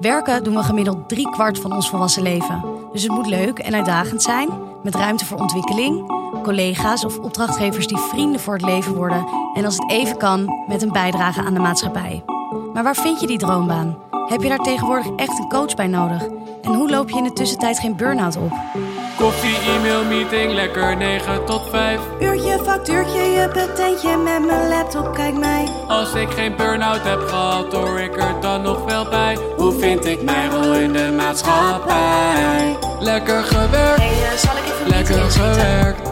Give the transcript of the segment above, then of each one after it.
Werken doen we gemiddeld drie kwart van ons volwassen leven. Dus het moet leuk en uitdagend zijn, met ruimte voor ontwikkeling, collega's of opdrachtgevers die vrienden voor het leven worden en als het even kan, met een bijdrage aan de maatschappij. Maar waar vind je die droombaan? Heb je daar tegenwoordig echt een coach bij nodig? En hoe loop je in de tussentijd geen burn-out op? Koffie, e-mail, meeting, lekker 9 tot 5. Uurtje, factuurtje, je patentje met mijn laptop, kijk mij. Als ik geen burn-out heb gehad, hoor ik er dan nog wel bij. Hoe vind ik mijn rol in de maatschappij? Lekker gewerkt, Hey, zal ik even lekker gewerkt.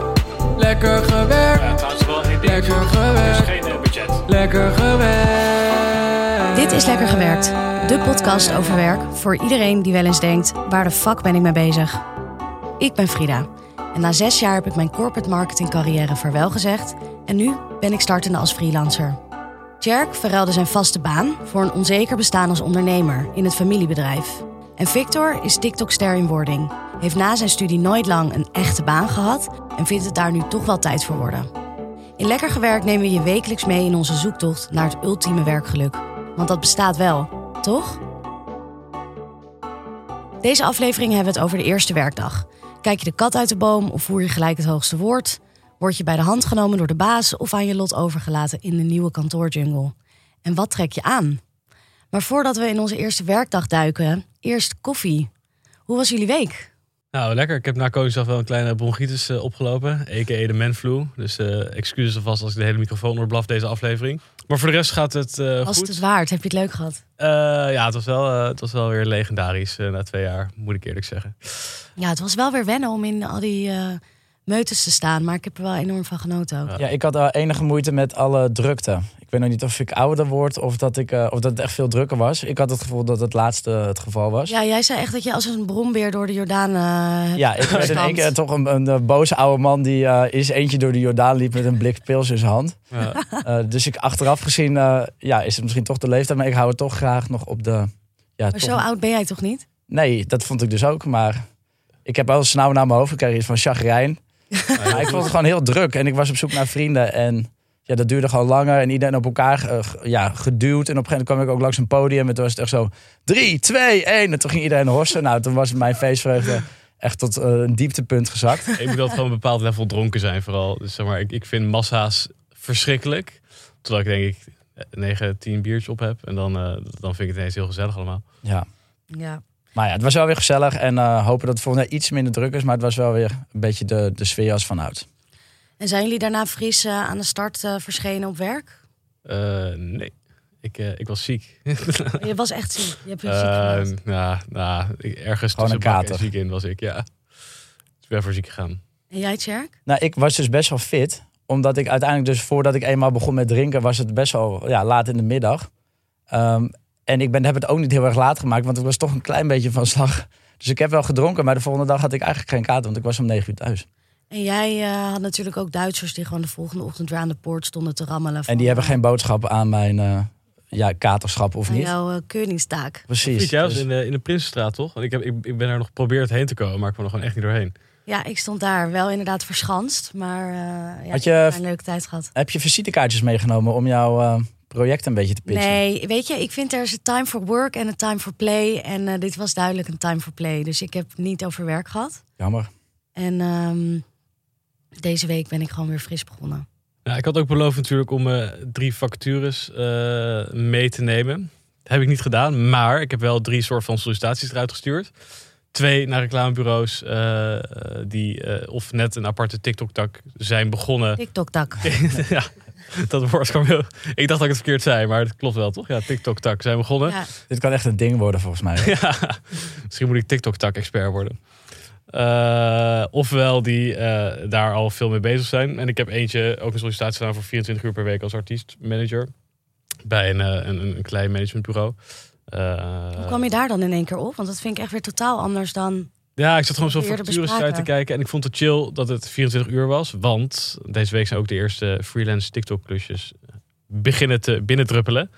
Lekker gewerkt, trouwens wel één ding. lekker Er gewerkt, geen eh, budget. lekker gewerkt. Dit is Lekker Gewerkt, de podcast over werk voor iedereen die wel eens denkt: waar de fuck ben ik mee bezig? Ik ben Frida en na zes jaar heb ik mijn corporate marketing carrière vaarwel gezegd en nu ben ik startende als freelancer. Jerk verruilde zijn vaste baan voor een onzeker bestaan als ondernemer in het familiebedrijf. En Victor is TikTok-ster in wording, heeft na zijn studie nooit lang een echte baan gehad en vindt het daar nu toch wel tijd voor worden. In Lekker Gewerkt nemen we je wekelijks mee in onze zoektocht naar het ultieme werkgeluk. Want dat bestaat wel, toch? Deze aflevering hebben we het over de eerste werkdag. Kijk je de kat uit de boom of voer je gelijk het hoogste woord? Word je bij de hand genomen door de baas of aan je lot overgelaten in de nieuwe kantoorjungle? En wat trek je aan? Maar voordat we in onze eerste werkdag duiken, eerst koffie. Hoe was jullie week? Nou, lekker. Ik heb na Koningsdag wel een kleine bronchitis eh, opgelopen. A.k.a. de manflu. Dus eh, excuses alvast als ik de hele microfoon doorblaf deze aflevering. Maar voor de rest gaat het eh, Was goed. het waard? Heb je het leuk gehad? Eh, ja, het was, wel, eh, het was wel weer legendarisch eh, na twee jaar, moet ik eerlijk zeggen. Ja, het was wel weer wennen om in al die eh meutes te staan. Maar ik heb er wel enorm van genoten ook. Ja. Ik had uh, enige moeite met alle drukte. Ik weet nog niet of ik ouder word of dat, ik, uh, of dat het echt veel drukker was. Ik had het gevoel dat het laatste het geval was. Ja, jij zei echt dat je als een brombeer door de Jordaan uh, Ja, ik werd in één keer toch een, een, een, boze oude man die uh, is eentje door de Jordaan liep met een blik pils in zijn hand. Ja. Uh, dus ik achteraf gezien, uh, ja, is het misschien toch de leeftijd, maar ik hou het toch graag nog op de... Ja, maar toch... zo oud ben jij toch niet? Nee, dat vond ik dus ook, maar ik heb wel snauw naar mijn hoofd gekregen van chagrijn. Ja, ik vond het gewoon heel druk en ik was op zoek naar vrienden en ja, dat duurde gewoon langer en iedereen op elkaar uh, ja, geduwd. En op een gegeven moment kwam ik ook langs een podium en toen was het echt zo 3, 2, 1 en toen ging iedereen horsen. Nou, toen was mijn feestvreugde echt tot uh, een dieptepunt gezakt. Ik moet altijd gewoon een bepaald level dronken zijn vooral. Dus zeg maar, ik, ik vind massa's verschrikkelijk. Totdat ik denk ik 9, 10 biertjes op heb en dan, uh, dan vind ik het ineens heel gezellig allemaal. Ja. Ja. Maar ja, het was wel weer gezellig en uh, hopen dat het volgende jaar iets minder druk is. Maar het was wel weer een beetje de, de sfeer als vanuit. En zijn jullie daarna fris uh, aan de start uh, verschenen op werk? Uh, nee. Ik, ik was ziek. je was echt ziek? Je hebt je ziek nou, nou, ergens Gewoon tussen een kater. ziek in was ik, ja. Ik ben voor ziek gegaan. En jij, Tjerk? Nou, ik was dus best wel fit. Omdat ik uiteindelijk dus voordat ik eenmaal begon met drinken... was het best wel ja, laat in de middag. Um, en ik ben, heb het ook niet heel erg laat gemaakt, want ik was toch een klein beetje van slag. Dus ik heb wel gedronken, maar de volgende dag had ik eigenlijk geen kater, want ik was om negen uur thuis. En jij uh, had natuurlijk ook Duitsers die gewoon de volgende ochtend weer aan de poort stonden te rammelen. En die hebben geen boodschap aan mijn uh, ja, katerschap of aan niet. jouw uh, keurningstaak. Precies. jij was dus... in, de, in de Prinsenstraat, toch? Want ik, heb, ik, ik ben er nog geprobeerd heen te komen, maar ik kwam er gewoon echt niet doorheen. Ja, ik stond daar wel inderdaad verschanst, maar ja, had je, ik heb een leuke tijd gehad. Heb je visitekaartjes meegenomen om jouw project een beetje te pitchen? Nee, weet je, ik vind er is een time for work en een time for play. En uh, dit was duidelijk een time for play. Dus ik heb niet over werk gehad. Jammer. En um, deze week ben ik gewoon weer fris begonnen. Ja, ik had ook beloofd natuurlijk om uh, drie vacatures uh, mee te nemen. Dat heb ik niet gedaan, maar ik heb wel drie soort van sollicitaties eruit gestuurd. Twee naar reclamebureaus uh, die of net een aparte TikTok-tak zijn begonnen. TikTok-tak. ja, dat woord kwam heel... Ik dacht dat ik het verkeerd zei, maar het klopt wel, toch? Ja, TikTok-tak zijn begonnen. Ja. Dit kan echt een ding worden, volgens mij. ja, misschien moet ik TikTok-tak-expert worden. Uh, ofwel die uh, daar al veel mee bezig zijn. En ik heb eentje, ook een sollicitatie gedaan voor 24 uur per week als artiest-manager. Bij een, uh, een, een klein managementbureau. Hoe kwam je daar dan in één keer op? Want dat vind ik echt weer totaal anders dan ja, ik zat gewoon zo vacatures uit te kijken. En ik vond het chill dat het 24 uur was. Want deze week zijn ook de eerste freelance TikTok-klusjes beginnen te binnendruppelen.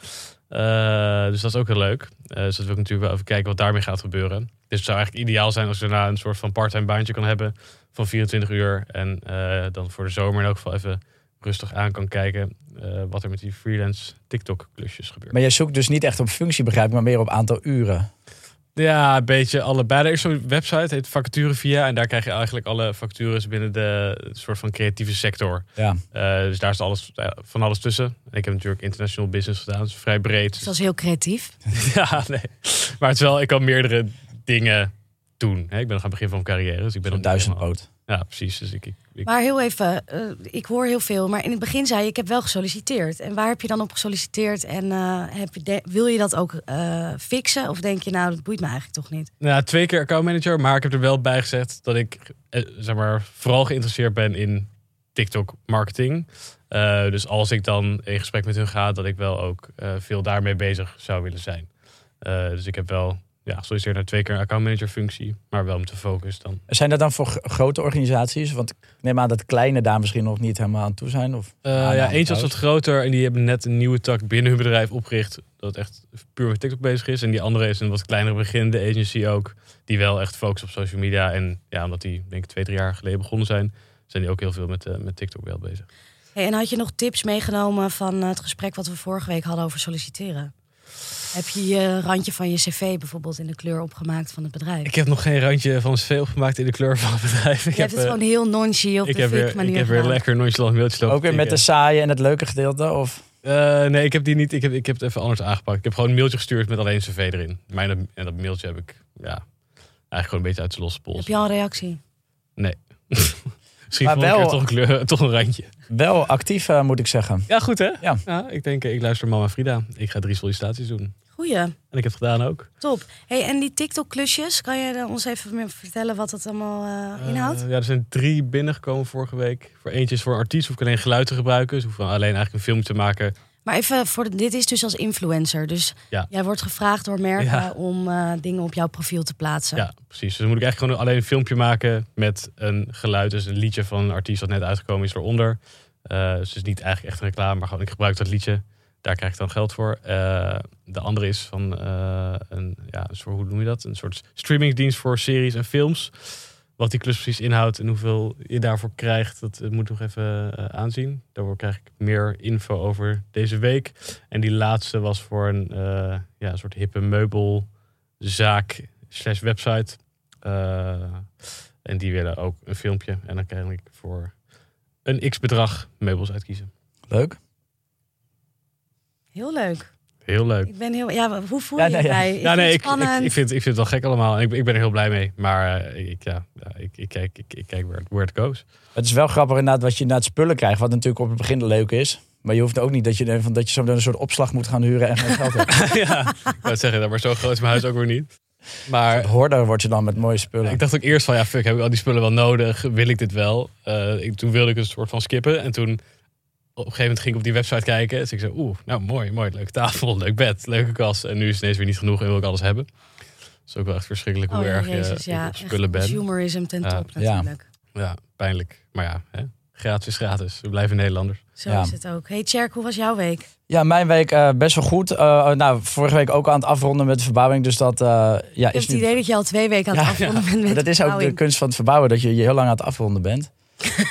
Uh, dus dat is ook heel leuk. Uh, dus dat wil ik natuurlijk wel even kijken wat daarmee gaat gebeuren. Dus het zou eigenlijk ideaal zijn als je daarna een soort van parttime baantje kan hebben van 24 uur. En uh, dan voor de zomer in elk geval even rustig aan kan kijken wat er met die freelance TikTok-klusjes gebeurt. Maar jij zoekt dus niet echt op functie, begrijp ik, maar meer op aantal uren. Ja, een beetje allebei. Er is zo'n website, heet Vacature Via. En daar krijg je eigenlijk alle vacatures binnen de soort van creatieve sector. Ja. Uh, dus daar is alles, van alles tussen. Ik heb natuurlijk international business gedaan, dus vrij breed. Dus dat is heel creatief. ja, nee. Maar het is wel, ik kan meerdere dingen doen. Ik ben nog aan het begin van mijn carrière. Dus ik ben een duizendpoot. Ja, precies. Dus ik, ik, Maar heel even, uh, ik hoor heel veel. Maar in het begin zei je, ik heb wel gesolliciteerd. En waar heb je dan op gesolliciteerd? En uh, heb je wil je dat ook uh, fixen? Of denk je, nou, dat boeit me eigenlijk toch niet? Nou, twee keer accountmanager. Maar ik heb er wel bij gezet dat ik zeg maar, vooral geïnteresseerd ben in TikTok marketing. dus als ik dan in gesprek met hun ga, dat ik wel ook veel daarmee bezig zou willen zijn. dus ik heb wel ja, gesolliciteerd naar twee keer een accountmanager functie, maar wel met de focus dan. Zijn dat dan voor grote organisaties? Want ik neem aan dat kleine daar misschien nog niet helemaal aan toe zijn. Of uh, ja, eentje was wat groter en die hebben net een nieuwe tak binnen hun bedrijf opgericht. Dat echt puur met TikTok bezig is. En die andere is een wat kleinere beginnende agency ook. Die wel echt focust op social media. En ja, omdat die denk ik twee, drie jaar geleden begonnen zijn, zijn die ook heel veel met, uh, met TikTok wel bezig. Hey, en had je nog tips meegenomen van het gesprek wat we vorige week hadden over solliciteren? Heb je je randje van je cv bijvoorbeeld in de kleur opgemaakt van het bedrijf? Ik heb nog geen randje van cv opgemaakt in de kleur van het bedrijf. Ik je heb, hebt het gewoon heel nonchalant op ik de heb weer, manier Ik heb weer lekker nonchalant mailtjes lopen. Ook weer met de saaie en het leuke gedeelte? Of? Uh, nee, ik heb die niet. Ik heb, ik heb het even anders aangepakt. Ik heb gewoon een mailtje gestuurd met alleen cv erin. Mijn, en dat mailtje heb ik ja, eigenlijk gewoon een beetje uit de losse pols. Heb je al een reactie? Nee. Misschien maar wel, toch, een kleur, toch een randje. Wel actief, uh, moet ik zeggen. Ja, goed hè? Ja. ja. ik denk, ik luister Mama Frida. Ik ga drie sollicitaties doen. Goeie. En ik heb het gedaan ook. Top. Hey, en die TikTok-klusjes, kan je ons even meer vertellen wat dat allemaal uh, inhoudt? Uh, ja, er zijn drie binnengekomen vorige week. Voor eentje is voor een artiest, hoef ik alleen geluid te gebruiken. Dus hoef alleen eigenlijk een film te maken. Maar even, voor de, dit is dus als influencer. Dus ja. jij wordt gevraagd door merken om uh, dingen op jouw profiel te plaatsen. Ja, precies. Dus dan moet ik eigenlijk gewoon alleen een filmpje maken met een geluid. Dus een liedje van een artiest dat net uitgekomen is eronder. Uh, dus het is niet eigenlijk echt een reclame, maar gewoon ik gebruik dat liedje. Daar krijg ik dan geld voor. Uh, de andere is van een, ja, een soort, hoe noem je dat? Een soort streamingdienst voor series en films. Wat die klus precies inhoudt en hoeveel je daarvoor krijgt, dat moet ik nog even uh, aanzien. Daarvoor krijg ik meer info over deze week. En die laatste was voor een, uh, ja, soort hippe meubelzaak slash website. Uh, en die willen ook een filmpje. En dan krijg ik voor een x bedrag meubels uitkiezen. Leuk. Heel leuk. Heel leuk. Ik ben heel, ja, hoe voel je ja, nee, bij? Ja, nee, ik, ik, ik, vind, ik vind het wel gek allemaal. Ik, ik ben er heel blij mee. Maar uh, ik, ja, ik, ik, kijk, ik, ik kijk where, where it goes. Het is wel grappig inderdaad wat je naar het spullen krijgt. Wat natuurlijk op het begin leuk is. Maar je hoeft ook niet dat je, van, dat je zo een soort opslag moet gaan huren en geen geld hebt. ja, ik zeggen, maar zo groot is mijn huis ook weer niet. Maar hoorder word je dan met mooie spullen. Ik dacht ook eerst van, ja fuck, heb ik al die spullen wel nodig? Wil ik dit wel? Uh, ik, toen wilde ik een soort van skippen. En toen op een gegeven moment ging ik op die website kijken. Dus ik zei, oeh, nou mooi, mooi. Leuke tafel, leuk bed, leuke kast. En nu is het ineens weer niet genoeg en wil ik alles hebben. Dat is ook wel echt verschrikkelijk hoe oh, erg Jezus, je ja, spullen bent. Consumerism ten top natuurlijk. Ja, pijnlijk. Maar ja, hè? gratis is gratis. We blijven Nederlanders. Zo is het ook. Hey Tjerk, hoe was jouw week? Ja, mijn week uh, best wel goed. Uh, nou, vorige week ook aan het afronden met de verbouwing. Dus dat uh, ja, ik heb het idee dat je al twee weken aan het afronden bent met Dat is ook de kunst van het verbouwen. Dat je je heel lang aan het afronden bent.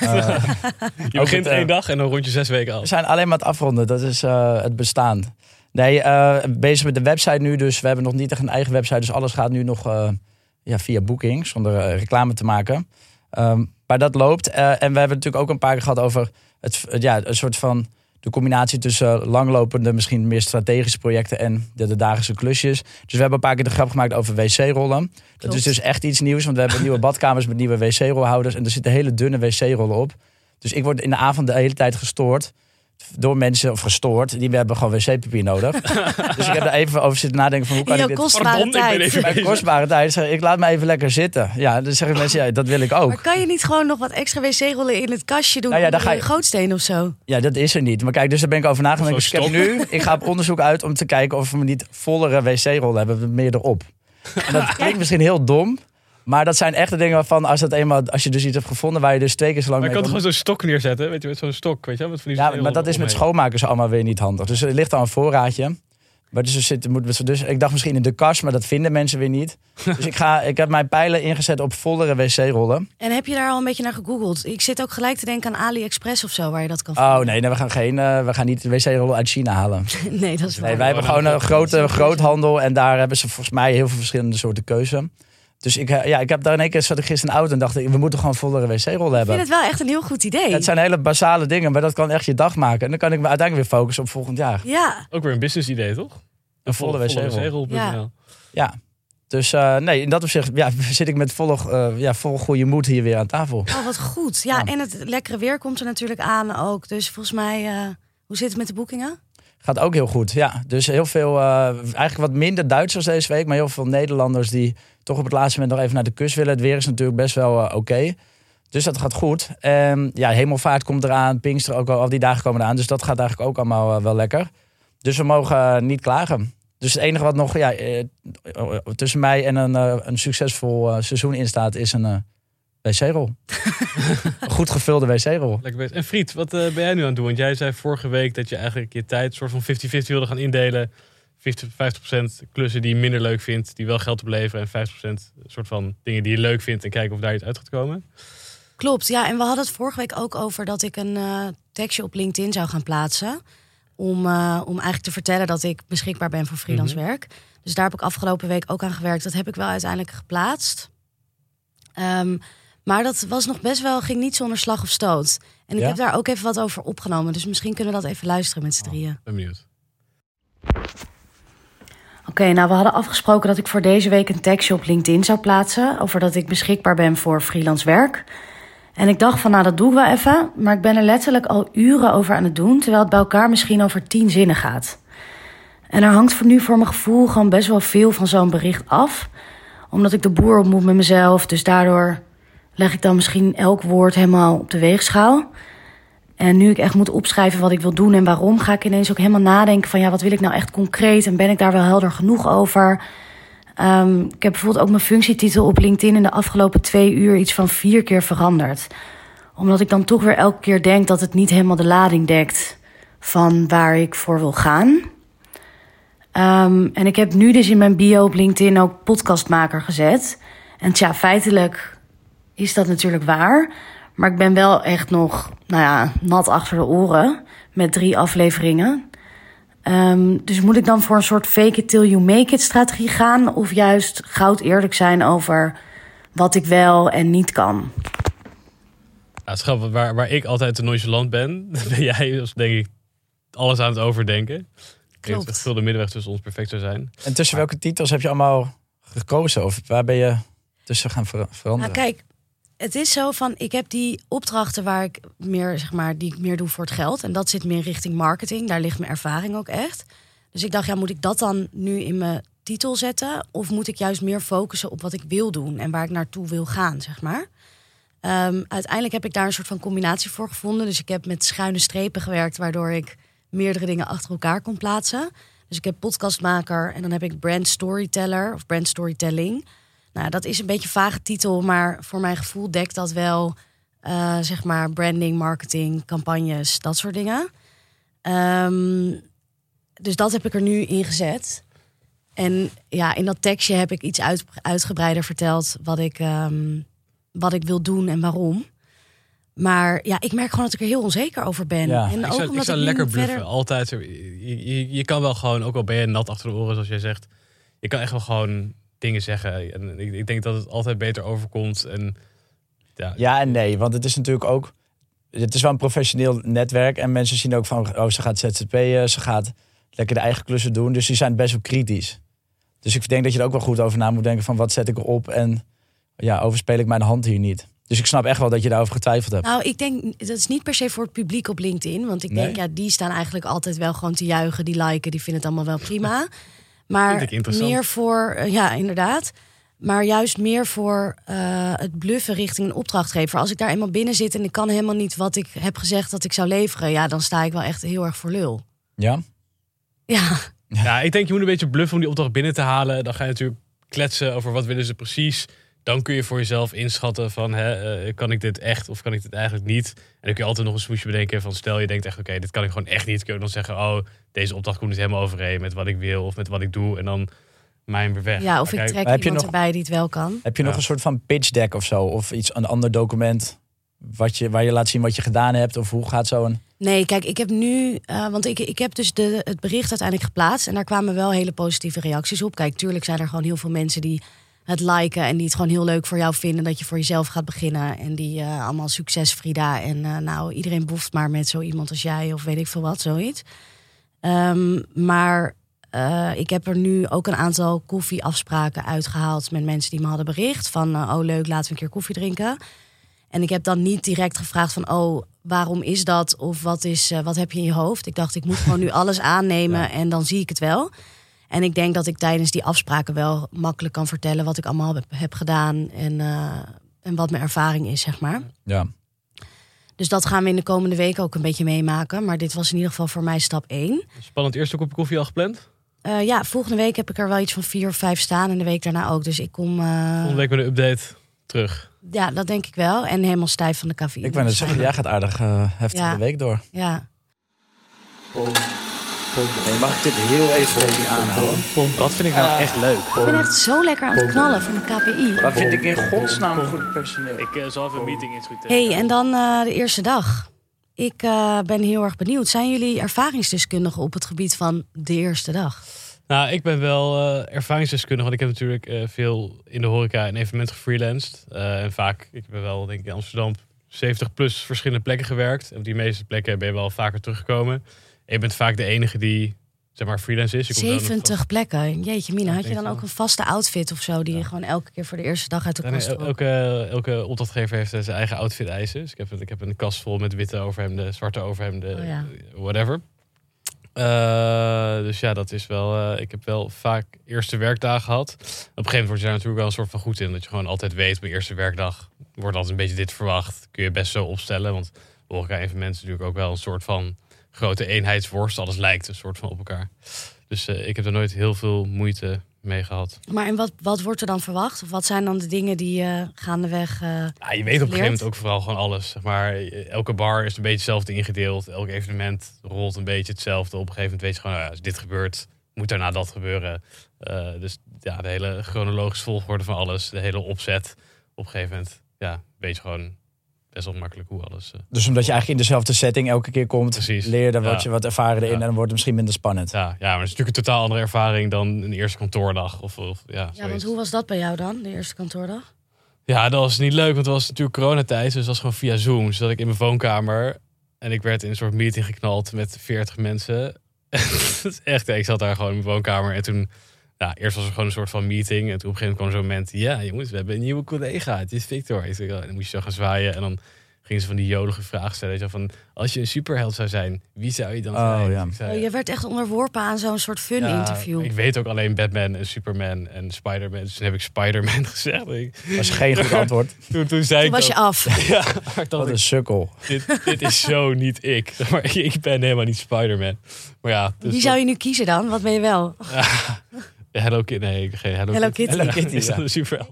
Uh, je begint één dag en dan rond je zes weken af. We zijn alleen maar het afronden, dat is uh, het bestaan. Nee, bezig met de website nu, dus we hebben nog niet echt een eigen website. Dus alles gaat nu nog ja, via Booking, zonder reclame te maken. Um, maar dat loopt. en we hebben natuurlijk ook een paar keer gehad over het, ja, een soort van de combinatie tussen langlopende, misschien meer strategische projecten en de, de dagelijkse klusjes. Dus we hebben een paar keer de grap gemaakt over wc-rollen. Dat is dus echt iets nieuws, want we hebben nieuwe badkamers met nieuwe wc-rolhouders en er zitten hele dunne wc-rollen op. Dus ik word in de avond de hele tijd gestoord door mensen of gestoord. Die hebben gewoon wc-papier nodig. dus ik heb er even over zitten nadenken van hoe kan ik dit... kostbare tijd. Mijn kostbare tijd. Zeg, ik laat me even lekker zitten. Ja, dan zeggen mensen, ja, dat wil ik ook. Maar kan je niet gewoon nog wat extra wc-rollen in het kastje doen? Nou ja, dan ga je gootsteen of zo. Ja, dat is er niet. Maar kijk, dus daar ben ik over nagedacht. Dus ik heb nu, ik ga op onderzoek uit om te kijken of we niet vollere wc-rollen hebben, meer erop. En dat klinkt misschien heel dom. Maar dat zijn echte dingen waarvan als, dat eenmaal, als je dus iets hebt gevonden waar je dus twee keer zo lang maar je kan toch gewoon zo'n stok neerzetten, weet je, met zo'n stok, weet je, met van die Ja, maar dat is met schoonmakers allemaal weer niet handig. Dus er ligt al een voorraadje. Maar dus, we zitten, moeten we, dus ik dacht misschien in de kast, maar dat vinden mensen weer niet. dus ik, ga, ik heb mijn pijlen ingezet op vollere wc-rollen. En heb je daar al een beetje naar gegoogeld? Ik zit ook gelijk te denken aan AliExpress of zo, waar je dat kan vinden. Oh nee, nee we, gaan geen, uh, we gaan niet wc-rollen uit China halen. nee, dat is waar. Nee, wij hebben gewoon een grote groothandel en daar hebben ze volgens mij heel veel verschillende soorten keuze. Dus ik, ja, ik heb daar in één keer zat ik gisteren in de auto en dacht ik, we moeten gewoon vollere wc-rollen hebben. Ik vind het wel echt een heel goed idee. Het zijn hele basale dingen, maar dat kan echt je dag maken. En dan kan ik me uiteindelijk weer focussen op volgend jaar. Ja. Ook weer een business idee, toch? Een volle, wc-rol. Ja. ja. Dus uh, nee, in dat opzicht ja, zit ik met volle, uh, ja, vol goede moed hier weer aan tafel. Oh, wat goed. Ja, en het lekkere weer komt er natuurlijk aan ook. Dus volgens mij, uh, hoe zit het met de boekingen? Gaat ook heel goed, ja. Dus heel veel, eigenlijk wat minder Duitsers deze week, maar heel veel Nederlanders die toch op het laatste moment nog even naar de kust willen. Het weer is natuurlijk best wel oké. Dus dat gaat goed. En ja, hemelvaart komt eraan, Pinkster ook al, al die dagen komen eraan. Dus dat gaat eigenlijk ook allemaal wel lekker. Dus we mogen niet klagen. Dus het enige wat nog ja, eh, tussen mij en een, eh, een succesvol seizoen in staat, is een wc-rol. goed gevulde wc-rol. Lekker En Friet, wat ben jij nu aan het doen? Want jij zei vorige week dat je eigenlijk je tijd soort van 50-50 wilde gaan indelen. 50, 50% klussen die je minder leuk vindt, die wel geld opleveren. En 50% soort van dingen die je leuk vindt en kijken of daar iets uit gaat komen. Klopt, ja. En we hadden het vorige week ook over dat ik een tekstje op LinkedIn zou gaan plaatsen om, uh, om eigenlijk te vertellen dat ik beschikbaar ben voor freelance mhm. werk. Dus daar heb ik afgelopen week ook aan gewerkt. Dat heb ik wel uiteindelijk geplaatst. Um, maar dat was nog best wel, ging niet zonder slag of stoot. En ik heb daar ook even wat over opgenomen. Dus misschien kunnen we dat even luisteren met z'n oh, drieën. ben benieuwd. Oké, nou we hadden afgesproken dat ik voor deze week een tekstje op LinkedIn zou plaatsen. Over dat ik beschikbaar ben voor freelance werk. En ik dacht van, nou dat doe ik wel even. Maar ik ben er letterlijk al uren over aan het doen. Terwijl het bij elkaar misschien over tien zinnen gaat. En er hangt voor nu voor mijn gevoel gewoon best wel veel van zo'n bericht af. Omdat ik de boer ontmoet met mezelf. Dus daardoor leg ik dan misschien elk woord helemaal op de weegschaal. En nu ik echt moet opschrijven wat ik wil doen en waarom, ga ik ineens ook helemaal nadenken van ja, wat wil ik nou echt concreet en ben ik daar wel helder genoeg over? Um, ik heb bijvoorbeeld ook mijn functietitel op LinkedIn in de afgelopen twee uur iets van vier keer veranderd. Omdat ik dan toch weer elke keer denk dat het niet helemaal de lading dekt van waar ik voor wil gaan. Um, en ik heb nu dus in mijn bio op LinkedIn ook podcastmaker gezet. En tja, feitelijk is dat natuurlijk waar. Maar ik ben wel echt nog, nou ja, nat achter de oren met drie afleveringen. Um, dus moet ik dan voor een soort fake it till you make it strategie gaan? Of juist goud eerlijk zijn over wat ik wel en niet kan? Ja, schat, waar, waar ik altijd te nonchalant ben, ben jij dus denk ik alles aan het overdenken. Klopt. Ik denk de middenweg tussen ons perfect zou zijn. En tussen welke titels heb je allemaal gekozen? Of waar ben je tussen gaan veranderen? Nou, kijk, het is zo van, ik heb die opdrachten waar ik meer, zeg maar, die ik meer doe voor het geld. En dat zit meer richting marketing. Daar ligt mijn ervaring ook echt. Dus ik dacht, ja, moet ik dat dan nu in mijn titel zetten? Of moet ik juist meer focussen op wat ik wil doen en waar ik naartoe wil gaan, zeg maar? Um, uiteindelijk heb ik daar een soort van combinatie voor gevonden. Dus ik heb met schuine strepen gewerkt, waardoor ik meerdere dingen achter elkaar kon plaatsen. Dus ik heb podcastmaker en dan heb ik brand storyteller of brand storytelling. Nou, dat is een beetje een vage titel, maar voor mijn gevoel dekt dat wel, uh, zeg maar, branding, marketing, campagnes, dat soort dingen. Um, dus dat heb ik er nu in gezet. En ja, in dat tekstje heb ik iets uit, uitgebreider verteld wat ik, um, wat ik wil doen en waarom. Maar ja, ik merk gewoon dat ik er heel onzeker over ben. Ja. En ik zou, ik zou lekker bluffen. Altijd. Je, je, je, kan wel gewoon, ook al ben je nat achter de oren, zoals jij zegt. Je kan echt wel gewoon dingen zeggen. En ik, ik denk dat het altijd beter overkomt. En, ja. ja en nee, want het is natuurlijk ook... Het is wel een professioneel netwerk. En mensen zien ook van, oh, ze gaat ZZP'en. Ze gaat lekker de eigen klussen doen. Dus die zijn best wel kritisch. Dus ik denk dat je er ook wel goed over na moet denken van wat zet ik erop en ja, overspeel ik mijn hand hier niet. Dus ik snap echt wel dat je daarover getwijfeld hebt. Nou, ik denk dat is niet per se voor het publiek op LinkedIn. Want ik denk, ja, die staan eigenlijk altijd wel gewoon te juichen, die liken, die vinden het allemaal wel prima. Maar meer voor, eh, ja, inderdaad. Maar juist meer voor uh, het bluffen richting een opdrachtgever. Als ik daar eenmaal binnen zit en ik kan helemaal niet wat ik heb gezegd dat ik zou leveren, ja, dan sta ik wel echt heel erg voor lul. Ja. Ja. Ja, ik denk je moet een beetje bluffen om die opdracht binnen te halen. Dan ga je natuurlijk kletsen over wat willen ze precies. Dan kun je voor jezelf inschatten van, hè, uh, kan ik dit echt of kan ik dit eigenlijk niet? En dan kun je altijd nog een smoesje bedenken van, stel je denkt echt, oké, dit kan ik gewoon echt niet. Kun je dan zeggen, oh, deze opdracht komt niet helemaal overeen met wat ik wil of met wat ik doe. En dan mijn weer weg. Ja, of ik trek heb iemand nog, erbij die het wel kan. Heb je nog een soort van pitch deck of zo? Of iets, een ander document wat je, waar je laat zien wat je gedaan hebt? Of hoe gaat zo'n... Nee, kijk, ik heb nu, uh, want ik, ik heb dus de, het bericht uiteindelijk geplaatst. En daar kwamen wel hele positieve reacties op. Kijk, tuurlijk zijn er gewoon heel veel mensen die het liken en die het gewoon heel leuk voor jou vinden dat je voor jezelf gaat beginnen. En die uh, allemaal succes, Frida. En uh, nou, iedereen boeft maar met zo iemand als jij of weet ik veel wat, zoiets. Um, maar uh, ik heb er nu ook een aantal koffieafspraken uitgehaald met mensen die me hadden bericht. Van oh leuk, laten we een keer koffie drinken. En ik heb dan niet direct gevraagd van oh, waarom is dat? Of wat, is, wat heb je in je hoofd? Ik dacht, ik moet gewoon nu alles aannemen en dan zie ik het wel. En ik denk dat ik tijdens die afspraken wel makkelijk kan vertellen wat ik allemaal heb, gedaan en, uh, en wat mijn ervaring is, zeg maar. Ja. Dus dat gaan we in de komende weken ook een beetje meemaken. Maar dit was in ieder geval voor mij stap 1. Spannend eerste kopje koffie al gepland? Uh, ja, volgende week heb ik er wel iets van vier of vijf staan. En de week daarna ook. Dus ik kom... Uh... Volgende week met een update terug. Ja, dat denk ik wel. En helemaal stijf van de cafeïne. Ik ben het zeggen, jij gaat aardig uh, heftig ja. de week door. Ja. Nee, mag ik dit heel even aanhouden? Wat vind ik nou uh, echt leuk? Ik ben echt zo lekker aan het knallen van de KPI. Wat vind ik in godsnaam goed personeel? Ik uh, zal even een meeting inschieten. hey, en dan uh, de eerste dag. Ik ben heel erg benieuwd. Zijn jullie ervaringsdeskundigen op het gebied van de eerste dag? Nou, ik ben wel ervaringsdeskundige, want ik heb natuurlijk veel in de horeca en evenementen gefreelanced. en vaak, ik ben wel denk ik in Amsterdam 70 plus verschillende plekken gewerkt. En op die meeste plekken ben je wel vaker teruggekomen je bent vaak de enige die zeg maar freelance is. 70 plekken. Jeetje, Mina, had je dan ook een vaste outfit of zo die je gewoon elke keer voor de eerste dag uit de kast trok? Elke, elke opdrachtgever heeft zijn eigen outfit eisen. Dus ik heb, ik heb een kast vol met witte overhemden, zwarte overhemden, oh, whatever. Uh, dus ja, dat is wel. Uh, ik heb wel vaak eerste werkdagen gehad. Op een gegeven moment word je daar natuurlijk wel een soort van goed in. Dat je gewoon altijd weet, mijn eerste werkdag wordt altijd een beetje dit verwacht. Kun je best zo opstellen. Want horeca evenementen natuurlijk ook wel een soort van grote eenheidsworst. Alles lijkt een soort van op elkaar. Dus uh, ik heb er nooit heel veel moeite mee gehad. Maar en wat, wat wordt er dan verwacht? Of wat zijn dan de dingen die uh, gaandeweg. Uh, ja, je weet op een gegeven moment ook vooral gewoon alles. Zeg maar, elke bar is een beetje hetzelfde ingedeeld. Elk evenement rolt een beetje hetzelfde. Op een gegeven moment weet je gewoon, nou ja, als dit gebeurt, moet daarna dat gebeuren. Uh, dus ja, de hele chronologische volgorde van alles, de hele opzet. Op een gegeven moment, ja, weet je gewoon best wel makkelijk hoe alles. Uh, dus omdat je eigenlijk in dezelfde setting elke keer komt, Precies. leer je wat je wat ervaren erin en dan wordt het misschien minder spannend. Ja, ja, maar het is natuurlijk een totaal andere ervaring dan een eerste kantoordag. Of, of ja, ja, want hoe was dat bij jou dan, de eerste kantoordag? Ja, dat was niet leuk, want het was natuurlijk coronatijd, dus dat was gewoon via Zoom. Dus dat ik in mijn woonkamer en ik werd in een soort meeting geknald met 40 mensen. echt, ik zat daar gewoon in mijn woonkamer en toen ja, eerst was er gewoon een soort van meeting. En toen op een gegeven moment kwam zo'n moment. Ja, jongens, we hebben een nieuwe collega. Het is Victor. En dan moest je zo gaan zwaaien. En dan gingen ze van die jolige vragen stellen. Zo van, als je een superheld zou zijn, wie zou je dan oh, zijn? Ja. Zei, oh, je werd echt onderworpen aan zo'n soort fun interview. Ik weet ook alleen Batman en Superman en Spider-Man. Dus toen heb ik Spider-Man gezegd. Dat was geen goed antwoord. toen, toen, zei toen was je af. ja, Wat een sukkel. Dit, dit, is zo niet ik. Maar ik ben helemaal niet Spider-Man. Maar ja, dus Wie zou je nu kiezen dan? Wat ben je wel? Hello Kitty. Nee, geen Hello, Hello Kitty. Hello Kitty, is ja. super.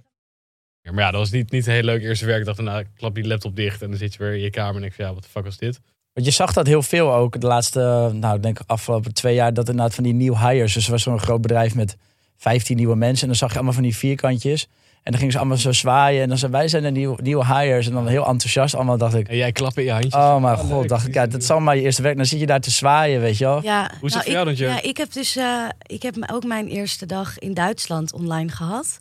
Maar ja, dat was niet, niet een heel leuk eerste werkdag. Daarna klap die laptop dicht en dan zit je weer in je kamer en denk je, ja, wat de fuck was dit? Want je zag dat heel veel ook de laatste, nou denk ik afgelopen twee jaar, dat inderdaad van die nieuw hires. Dus er was zo'n groot bedrijf met 15 nieuwe mensen en dan zag je allemaal van die vierkantjes. En dan gingen ze allemaal zo zwaaien. En dan zeiden wij zijn de nieuwe, nieuwe hires. En dan heel enthousiast allemaal dacht ik. En jij klappen in je handjes. Oh mijn god, dacht ik. Ja, dat zal maar je eerste werk. Dan zit je daar te zwaaien, weet je wel. Ja, Hoe is het nou, voor jou Ja, ik heb dus uh, ik heb ook mijn eerste dag in Duitsland online gehad.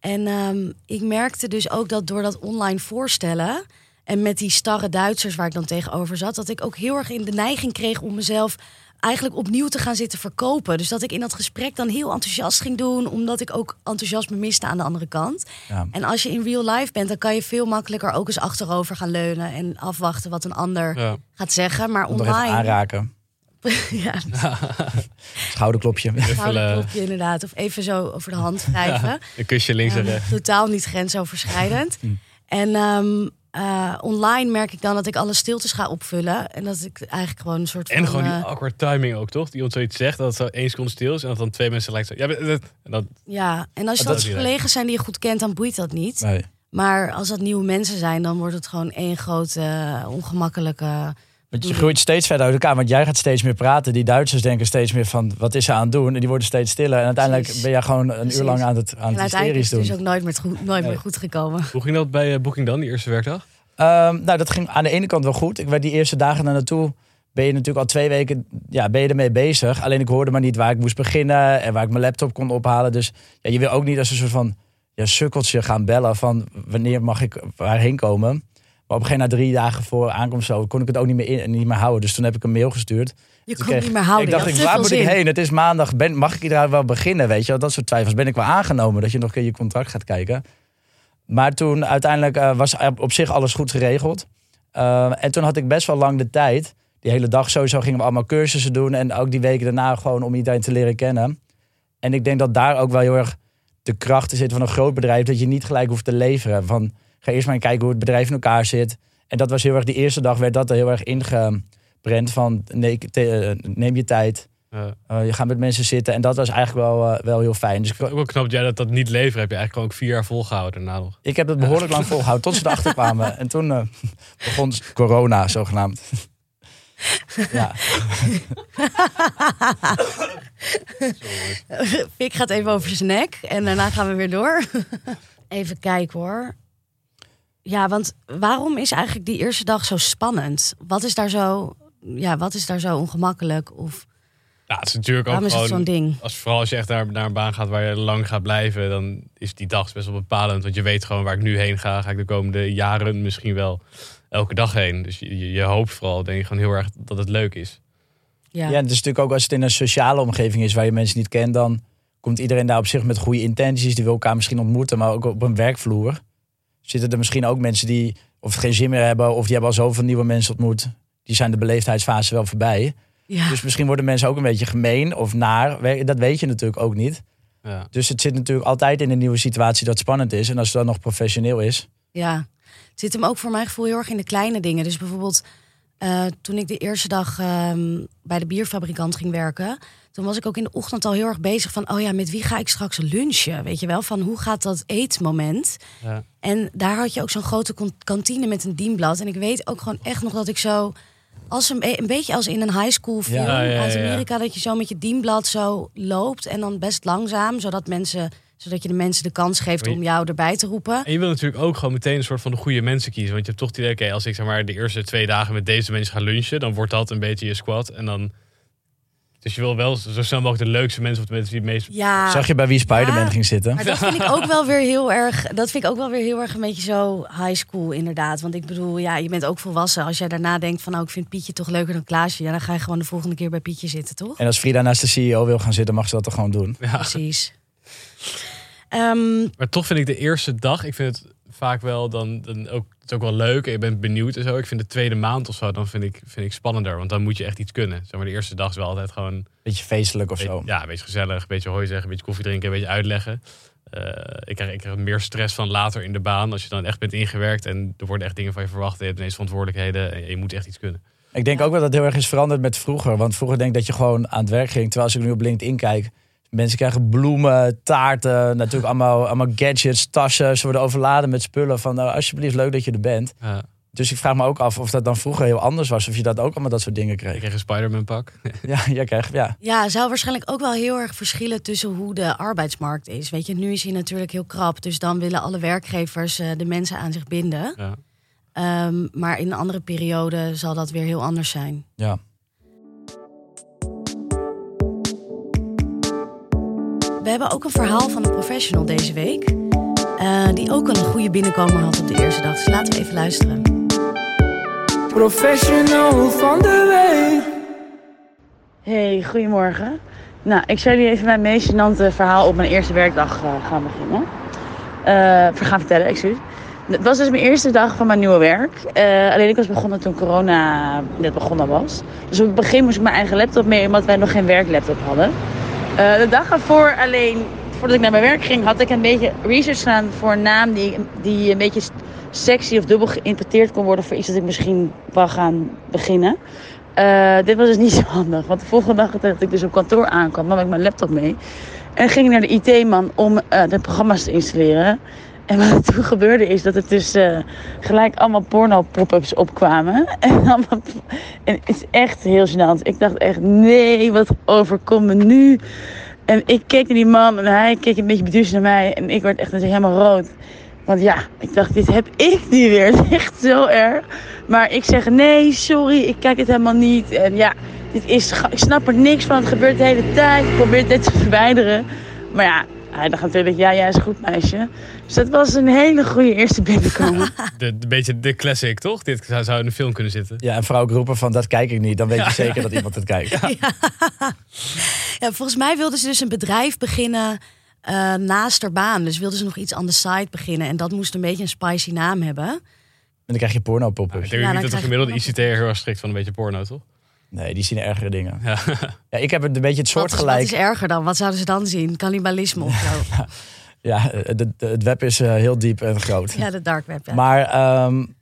En um, ik merkte dus ook dat door dat online voorstellen... en met die starre Duitsers waar ik dan tegenover zat... dat ik ook heel erg in de neiging kreeg om mezelf eigenlijk opnieuw te gaan zitten verkopen. Dus dat ik in dat gesprek dan heel enthousiast ging doen, omdat ik ook enthousiasme miste aan de andere kant. Ja. En als je in real life bent, dan kan je veel makkelijker ook eens achterover gaan leunen en afwachten wat een ander gaat zeggen. Maar online. aanraken. ja. Schouderklopje. Schouderklopje, inderdaad. Of even zo over de hand wrijven. een kusje links en rechts. Totaal niet grensoverschrijdend. Hm. en um, uh, online merk ik dan dat ik alle stiltes ga opvullen. En dat ik eigenlijk gewoon een soort en van... En gewoon die awkward timing ook, toch? Die ons zoiets zegt, dat het zo één seconde stil is... en dat dan twee mensen lijkt zo... Ja, en dat, ja, en als je dat, dat collega's zijn die je goed kent, dan boeit dat niet. Nee. Maar als dat nieuwe mensen zijn, dan wordt het gewoon één grote ongemakkelijke je groeit steeds verder uit elkaar, want jij gaat steeds meer praten. Die Duitsers denken steeds meer van, wat is ze aan het doen? En die worden steeds stiller. En uiteindelijk ben jij gewoon een uur lang aan het, aan het hysterisch doen. is het dus ook nooit meer goed, nooit meer goed gekomen. Hoe ging dat bij uh, Booking dan, die eerste werkdag? Um, nou, dat ging aan de ene kant wel goed. Ik werd die eerste dagen daar naartoe ben je natuurlijk al twee weken ja, ben je ermee bezig. Alleen ik hoorde maar niet waar ik moest beginnen en waar ik mijn laptop kon ophalen. Dus ja, je wil ook niet als een soort van ja, sukkeltje gaan bellen van wanneer mag ik waarheen komen. Maar op een gegeven moment, na drie dagen voor aankomst zo, kon ik het ook niet meer, in, niet meer houden. Dus toen heb ik een mail gestuurd. Je kon niet meer houden. Ik dacht, ik, waar moet ik heen? Het is maandag. Ben, mag ik daar wel beginnen? Weet je, dat soort twijfels. Ben ik wel aangenomen dat je nog een keer je contract gaat kijken. Maar toen uiteindelijk uh, was op zich alles goed geregeld. Uh, en toen had ik best wel lang de tijd. Die hele dag sowieso gingen we allemaal cursussen doen. En ook die weken daarna gewoon om iedereen te leren kennen. En ik denk dat daar ook wel heel erg de kracht zit van een groot bedrijf. Dat je niet gelijk hoeft te leveren. Van ga eerst maar kijken hoe het bedrijf in elkaar zit. En dat was heel erg, die eerste dag werd dat er heel erg ingeprent van nee, eh, neem je tijd. Ja. Uh, je gaat met mensen zitten en dat was eigenlijk wel, uh, wel heel fijn. Dus ik ook knap dat jij dat, dat niet leveren. Heb je eigenlijk gewoon ook vier jaar volgehouden daarna nog. Ik heb het behoorlijk lang volgehouden tot ze erachter kwamen. En toen uh, begon corona zogenaamd. ja. Fik gaat even over zijn nek en daarna gaan we weer door. even kijken hoor. Ja, want waarom is eigenlijk die eerste dag zo spannend? Wat is daar zo, ja, wat is daar zo ongemakkelijk? Of ja, het is natuurlijk ook gewoon, zo'n ding? Als, vooral als je echt naar, naar een baan gaat waar je lang gaat blijven, dan is die dag best wel bepalend. Want je weet gewoon waar ik nu heen ga, ga ik de komende jaren misschien wel elke dag heen. Dus je, je hoopt vooral, denk ik, gewoon heel erg dat het leuk is. Ja. ja, het is natuurlijk ook als het in een sociale omgeving is waar je mensen niet kent, dan komt iedereen daar op zich met goede intenties. Die wil elkaar misschien ontmoeten, maar ook op een werkvloer zitten er misschien ook mensen die of geen zin meer hebben, of die hebben al zoveel nieuwe mensen ontmoet. Die zijn de beleefdheidsfase wel voorbij. Ja. Dus misschien worden mensen ook een beetje gemeen of naar. Dat weet je natuurlijk ook niet. Ja. Dus het zit natuurlijk altijd in een nieuwe situatie dat spannend is. En als het dan nog professioneel is. Ja, het zit hem ook voor mijn gevoel heel erg in de kleine dingen. Dus bijvoorbeeld uh, toen ik de eerste dag ehm, bij de bierfabrikant ging werken toen was ik ook in de ochtend al heel erg bezig van, oh ja, met wie ga ik straks lunchen? Weet je wel, van hoe gaat dat eetmoment? Ja. En daar had je ook zo'n grote kantine met een dienblad. En ik weet ook gewoon echt nog dat ik zo, als een, een beetje als in een high school film uit Amerika, dat je zo met je dienblad zo loopt en dan best langzaam, zodat mensen zodat je de mensen de kans geeft om jou erbij te roepen. En je wil natuurlijk ook gewoon meteen een soort van de goede mensen kiezen. Want je hebt toch het idee, oké, als ik zeg maar de eerste twee dagen met deze mensen ga lunchen, dan wordt dat een beetje je squad. En dan dus je wil wel zo snel mogelijk de leukste mensen of de mensen die het meest. Ja. Zag je bij wie Spider-Man ging zitten? Maar dat vind ik ook wel weer heel erg. Dat vind ik ook wel weer heel erg een beetje zo high school, inderdaad. Want ik bedoel, ja, je bent ook volwassen. Als jij daarna denkt van, nou, ik vind Pietje toch leuker dan Klaasje. Ja, dan ga je gewoon de volgende keer bij Pietje zitten, toch? En als Frida naast de CEO wil gaan zitten, mag ze dat toch gewoon doen? Ja. Precies. Ehm, maar toch vind ik de eerste dag, ik vind het vaak wel dan, dan ook, het is ook wel leuk en je bent benieuwd en zo. Ik vind de tweede maand of zo, dan vind ik, vind ik spannender. Want dan moet je echt iets kunnen. Zeg maar, de eerste dag is wel altijd gewoon... Beetje feestelijk of zo. Ja, een beetje gezellig. Een beetje hooi zeggen, een beetje koffie drinken, een beetje uitleggen. Uh, ik, krijg, ik krijg meer stress van later in de baan. Als je dan echt bent ingewerkt en er worden echt dingen van je verwacht. Je hebt ineens verantwoordelijkheden en je moet echt iets kunnen. Ik denk ook wel dat het heel erg is veranderd met vroeger. Want vroeger denk ik dat je gewoon aan het werk ging. Terwijl als ik nu op LinkedIn kijk Mensen krijgen bloemen, taarten, natuurlijk allemaal, allemaal gadgets, tassen. Ze worden overladen met spullen van nou, alsjeblieft leuk dat je er bent. Ja. Dus ik vraag me ook af of dat dan vroeger heel anders was. Of je dat ook allemaal dat soort dingen kreeg. Ik kreeg een Spider-Man pak. ja, jij krijgt, ja. Ja, zou waarschijnlijk ook wel heel erg verschillen tussen hoe de arbeidsmarkt is. Weet je, nu is hij natuurlijk heel krap. Dus dan willen alle werkgevers uh, de mensen aan zich binden. Ja. Um, maar in een andere periode zal dat weer heel anders zijn. Ja. We hebben ook een verhaal van een professional deze week. Uh, die ook een goede binnenkomer had op de eerste dag. Dus laten we even luisteren. Professional van de week. Hey, goedemorgen. Nou, ik zal jullie even mijn meest gênante verhaal op mijn eerste werkdag uh, gaan beginnen. Uh, gaan vertellen, excuus. Het was dus mijn eerste dag van mijn nieuwe werk. Uh, alleen ik was begonnen toen corona net begonnen was. Dus op het begin moest ik mijn eigen laptop mee, omdat wij nog geen werklaptop hadden. Uh, de dag ervoor alleen voordat ik naar mijn werk ging, had ik een beetje research gedaan voor een naam die, die een beetje sexy of dubbel geïnterpreteerd kon worden voor iets dat ik misschien wou gaan beginnen. Uh, dit was dus niet zo handig, want de volgende dag dat ik dus op kantoor aankwam, nam ik mijn laptop mee. En ging naar de IT-man om uh, de programma's te installeren. En wat er toen gebeurde is dat het dus uh, gelijk allemaal porno-pop-ups opkwamen. En, en het is echt heel gênant. Ik dacht echt, nee, wat overkomt me nu? En ik keek naar die man en hij keek een beetje beduusd naar mij. En ik werd echt helemaal rood. Want ja, ik dacht, dit heb ik niet weer. Het is echt zo erg. Maar ik zeg, nee, sorry, ik kijk het helemaal niet. En ja, dit is, ik snap er niks van. Het gebeurt de hele tijd. Ik probeer dit te verwijderen. Maar ja, hij dacht natuurlijk, ja, jij is een goed meisje. Dus dat was een hele goede eerste binnenkomen. De, een beetje de classic, toch? Dit zou, zou in een film kunnen zitten. Ja, en vrouw roepen van, dat kijk ik niet. Dan weet je zeker dat iemand het kijkt. Ja. ja. volgens mij wilden ze dus een bedrijf beginnen uh, naast haar baan. Dus wilden ze nog iets aan de site beginnen. En dat moest een beetje een spicy naam hebben. En dan krijg je porno pop-ups. Ja, ik denk niet dat de gemiddelde ICT heel erg strikt van een beetje porno, toch? Nee, die zien ergere dingen. Ja, ja ik heb het een beetje het soort gelijk. Wat is erger dan? Wat zouden ze dan zien? Cannibalisme of zo? ja, het, het web is uh, heel diep en groot. Ja, de dark web. Ja. Maar um,